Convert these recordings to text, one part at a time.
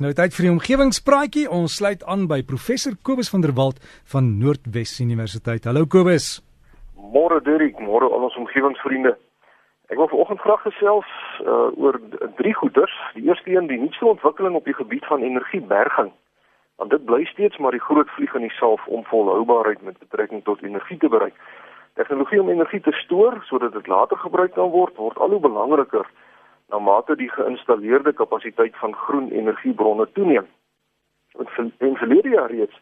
Nou tyd vir die omgewingspraatjie. Ons sluit aan by professor Kobus van der Walt van Noordwes Universiteit. Hallo Kobus. Môre Dirk, môre al ons omgewingsvriende. Ek wil vanoggend graag gesels uh, oor drie goeters. Die eerste een, die nuutste ontwikkeling op die gebied van energieberging. Want dit bly steeds maar die groot vlieg in die saal om volhoubaarheid met betrekking tot energie te bereik. Tegnologie om energie te stoor sodat dit later gebruik kan word, word al hoe belangriker na mate die geïnstalleerde kapasiteit van groen energiebronne toeneem. In verlede jaar reeds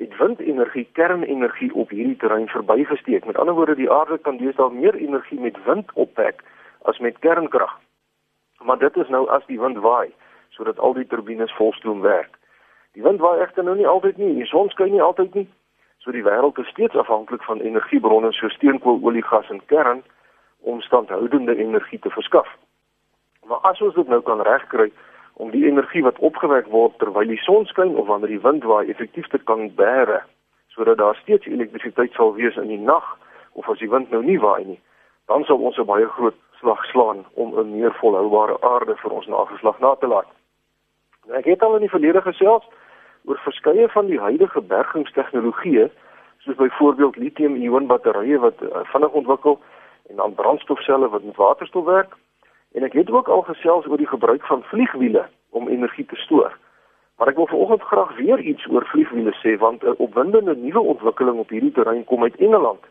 het windenergie kernenergie op hierdie terrein verbygesteek. Met ander woorde, die aarde kan deesdae meer energie met wind opwek as met kernkrag. Maar dit is nou as die wind waai sodat al die turbines volstroom werk. Die wind waai egter nou nie altyd nie, die son skyn nie altyd nie. So die wêreld is steeds afhanklik van energiebronne soos steenkool, olie, gas en kern om standhoudende energie te verskaf. Maar as ons dit nou kan regkry om die energie wat opgewek word terwyl die son skyn of wanneer die wind waai effektief te kan bære sodat daar steeds elektrisiteit sal wees in die nag of as die wind nou nie waai nie, dan sal ons 'n baie groot slag slaan om 'n meer volhoubare aarde vir ons nageslag na te laat. Nou, ek het al in die verlede gesels oor verskeie van die huidige bergingstegnologieë soos byvoorbeeld lithium-ion batterye wat uh, vinnig ontwikkel en dan brandstofselle wat met waterstof werk En ek het ook al gesels oor die gebruik van vliegwiele om energie te stoor. Maar ek wil vanoggend graag weer iets oor vliegwiele sê want 'n opwindende nuwe ontwikkeling op hierdie terrein kom uit Engeland.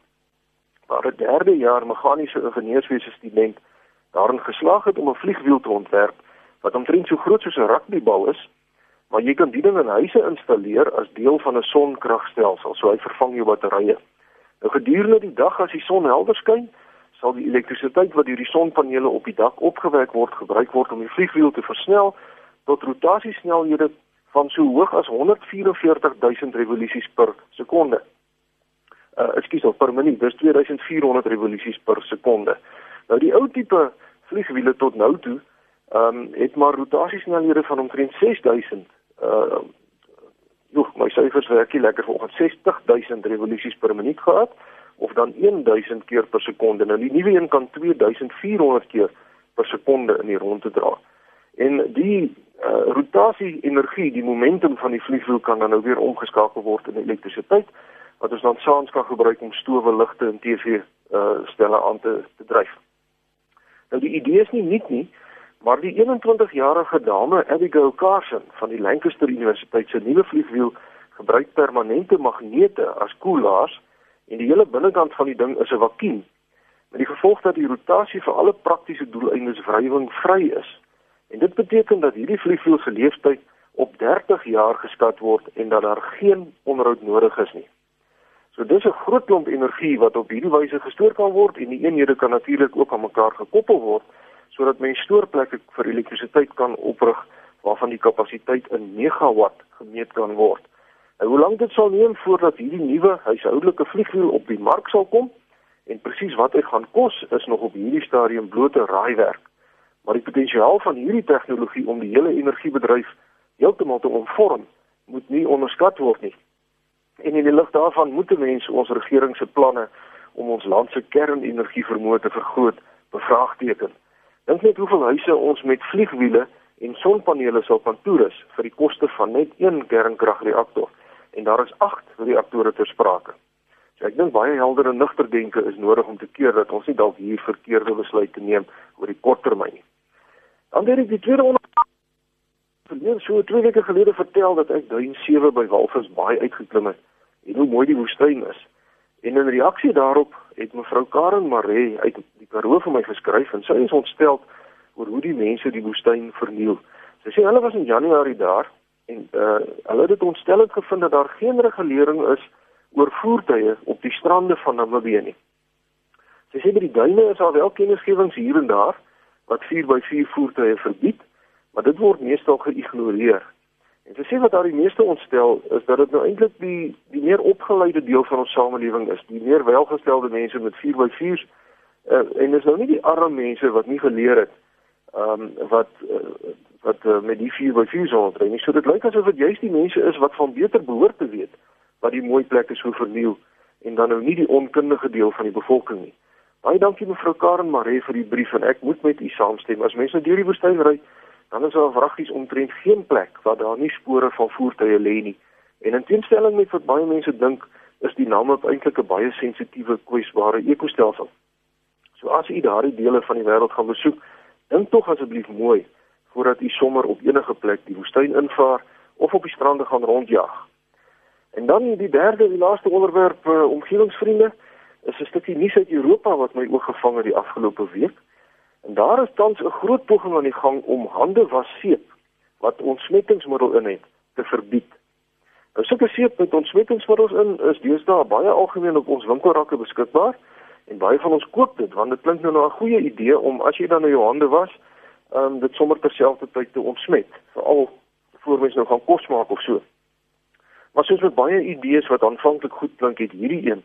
Waar 'n derde jaar meganiese ingenieurswese student daarin geslaag het om 'n vliegwiel te ontwerp wat omtrent so groot soos 'n rugbybal is, maar jy kan dit in huise installeer as deel van 'n sonkragstelsel, so hy vervang jou batterye. Nou gedurende die dag as die son helder skyn, sal die elektrisiteit wat deur die sonpanele op die dak opgewek word gebruik word om die vliegwiel te versnel tot rotasiesnelhede van so hoog as 144000 revolusies per sekonde. Uh ekskuus, per minuut, dis 2400 revolusies per sekonde. Nou die ou tipe vliegwiele tot nou toe, ehm um, het maar rotasiesnelhede van omtrent 6000 uh Nog, my syfers werk nie lekker vanoggend 60000 revolusies per minuut gehad of dan 1000 keer per sekonde. Nou die nuwe een kan 2400 keer per sekonde in die rondte dra. En die uh, rotasie energie, die momentum van die vliegwiel kan dan nou weer omgeskakel word in elektrisiteit wat ons dan saans kan gebruik om stowwe, ligte en TV uh, stelle aan te, te dryf. Nou die idee is nie nuut nie, maar die 21-jarige dame Abigail Carson van die Lancaster Universiteit se nuwe vliegwiel gebruik permanente magnete as koelaars en die hele binnekant van die ding is 'n vakuum met die gevolg dat die rotasie vir alle praktiese doeleindes wrywing vry is. En dit beteken dat hierdie vliegwiel se lewensduur op 30 jaar geskat word en dat daar geen onderhoud nodig is nie. So dis 'n groot klomp energie wat op hierdie wyse gestoor kan word en die eenhede kan natuurlik ook aan mekaar gekoppel word sodat mens stoorplekke vir elektrisiteit kan oprig waarvan die kapasiteit in megawatt gemeet kan word. En hoe lank dit sal neem voordat hierdie nuwe huishoudelike vliegwiel op die mark sal kom en presies wat dit gaan kos is nog op hierdie stadium blote raaiwerk. Maar die potensiaal van hierdie tegnologie om die hele energiebedryf heeltemal te omvorm, moet nie onderskat word nie. En in die lig daarvan moet mense ons regering se planne om ons land se kernenergie vermoë te vergroot bevraagteken. Dink net hoeveel huise ons met vliegwiele en sonpanele sal kan toerus vir die koste van net een kernkragreaktor en daar is 8 reaktore ter sprake. So ek dink baie helder en nugter denke is nodig om te keer dat ons nie dalk hier verkeerde besluite neem oor die korttermyn nie. Dan het ek die tweede onderwerp so twee weke gelede vertel dat ek duin 7 by Walvis baie uitgeklim het en hoe mooi die woestyn is. En in reaksie daarop het mevrou Karen Maree uit die Karoo vir my geskryf en sy is ontstel oor hoe die mense die woestyn verniel. Sy sê hulle was in Januarie daar En uh hulle het ontstellend gevind dat daar geen regulering is oor voertuie op die strande van Namibië nie. Sy sê by die duine is daar wel kennisgewings hier en daar wat 4x4 voertuie verbied, maar dit word meestal geïgnoreer. En sy sê wat daar die meeste ontstel is dat dit nou eintlik die die meer opgeleide deel van ons samelewing is, die meer welgestelde mense met 4x4s uh, en dis nou nie die arme mense wat nie geleer het ehm um, wat uh, wat uh, met die vier by vier sou dry. So dit lyk asof dit juist die mense is wat van beter behoort te weet wat die mooi plekke so verniel en dan nou nie die onkundige deel van die bevolking nie. Baie dankie mevrou Karen Maree vir die brief en ek moet met u saamstem. As mense deur die woestyn ry, dan is daar vraggies omtrent geen plek waar daar nie spore van voertuie lê nie. En in teenstelling met wat baie mense dink, is die Namib eintlik 'n baie sensitiewe, kwesbare ekostelsel. So as u daardie dele van die wêreld gaan besoek, dink tog asseblief mooi voordat u sommer op enige plek die woestyn invaar of op die strande gaan rondjag. En dan die derde en laaste onderwerp, uh, omgewingsvriende, is 'n stukkie nuus uit Europa wat my oog gevang het die afgelope week. En daar is tans 'n groot poging aan die gang om hande was seep wat ontsmettingsmiddel in het te verbied. Nou sulke seep met ontsmettingsmiddels in is deesdae baie algemeen op ons winkelrakke beskikbaar en baie van ons koop dit want dit klink nou na 'n goeie idee om as jy dan nou jou hande was, ehm um, dit sommer terselfdertyd te ontsmet, veral voor mens nou gaan kos maak of so. Maar soos met baie idees wat aanvanklik goed klink, het hierdie een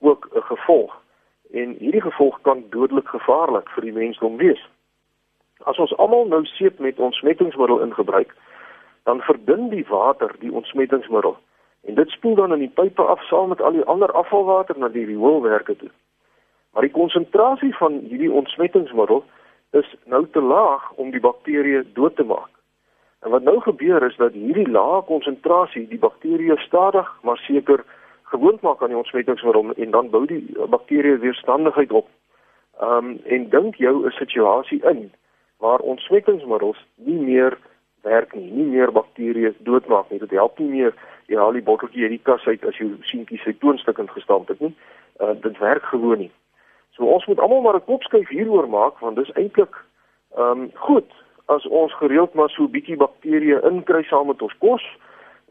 ook 'n gevolg en hierdie gevolg kan dodelik gevaarlik vir die mensdom wees. As ons almal nou seep met ontsmettingsmiddel ingebruik, dan verdun die water die ontsmettingsmiddel en dit spoel dan in die pype af saam met al die ander afvalwater na die rioolwerke toe. Maar die konsentrasie van hierdie ontsmettingsmiddel is nou te laag om die bakterieë dood te maak. En wat nou gebeur is dat hierdie lae konsentrasie die bakterieë stadig maar seker gewoond maak aan die ontsmettingsmiddel en dan bou die bakterieë weerstandigheid op. Ehm um, en dink jou 'n situasie in waar ontsmettingsmiddels nie meer werk nie, nie meer bakterieë doodmaak nie. Dit help nie meer jy haal die botteltjie uit die kas uit as jy seentjie sy toonstuk ingestamp het nie. Uh, dit werk gewoon nie. So ons moet almal maar 'n kopskuif hieroor maak want dis eintlik ehm um, goed as ons gereeld maar so 'n bietjie bakterieë inkry saam met ons kos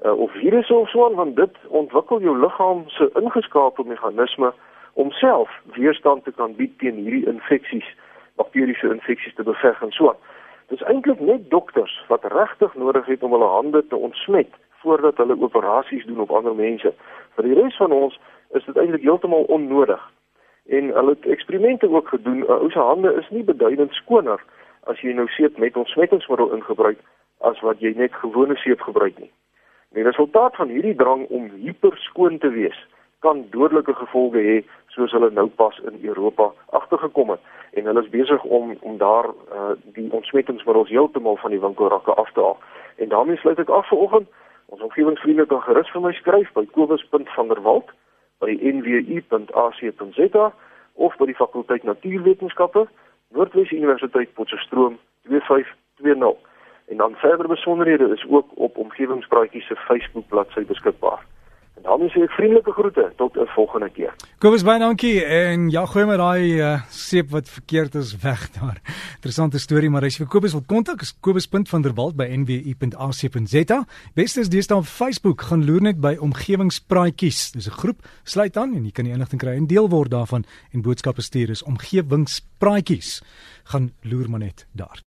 uh, of virusse of so aan want dit ontwikkel jou liggaam se ingeskaapte meganisme om self weerstand te kan bied teen hierdie infeksies, bakteriese infeksies te beveg en so aan. Dit is eintlik net dokters wat regtig nodig het om hulle hande te ontsmet voordat hulle operasies doen op ander mense. Vir die res van ons is dit eintlik heeltemal onnodig. En hulle het eksperimente ook gedoen. Ou se hande is nie beduidend skoner as jy nou seep met ontsmettingsmiddel ingebruik as wat jy net gewone seep gebruik nie. Die resultaat van hierdie drang om hiperskoon te wees kan dodelike gevolge hê soos hulle nou pas in Europa agtergekom het en hulle is besig om om daar uh, die ontsmettingsmiddels heeltemal van die winkelrakke af te haal. En daarmee sluit ek af vir oggend. Ons omgewingsvriende kan gerus vir my skryf by kobus.vanderwalt by nwu.ac.za of by die fakulteit natuurwetenskappe Noordwes Universiteit Potchefstroom 2520. En dan verdere besonderhede is ook op omgewingspraatjies se Facebook bladsy beskikbaar. Daarmee sê ek vriendelike groete tot 'n volgende keer. Kobus baie dankie en ja gooi maar daai uh, seep wat verkeerd is weg daar. Interessante storie maar as jy vir Kobus wil kontak is kobus.vanderwalt by nwu.ac.za. Beste is deesdae op Facebook gaan loer net by omgewingspraatjies. Dis 'n groep sluit aan en jy kan die inligting kry en deel word daarvan en boodskappe stuur is omgewingspraatjies. Gaan loer maar net daar.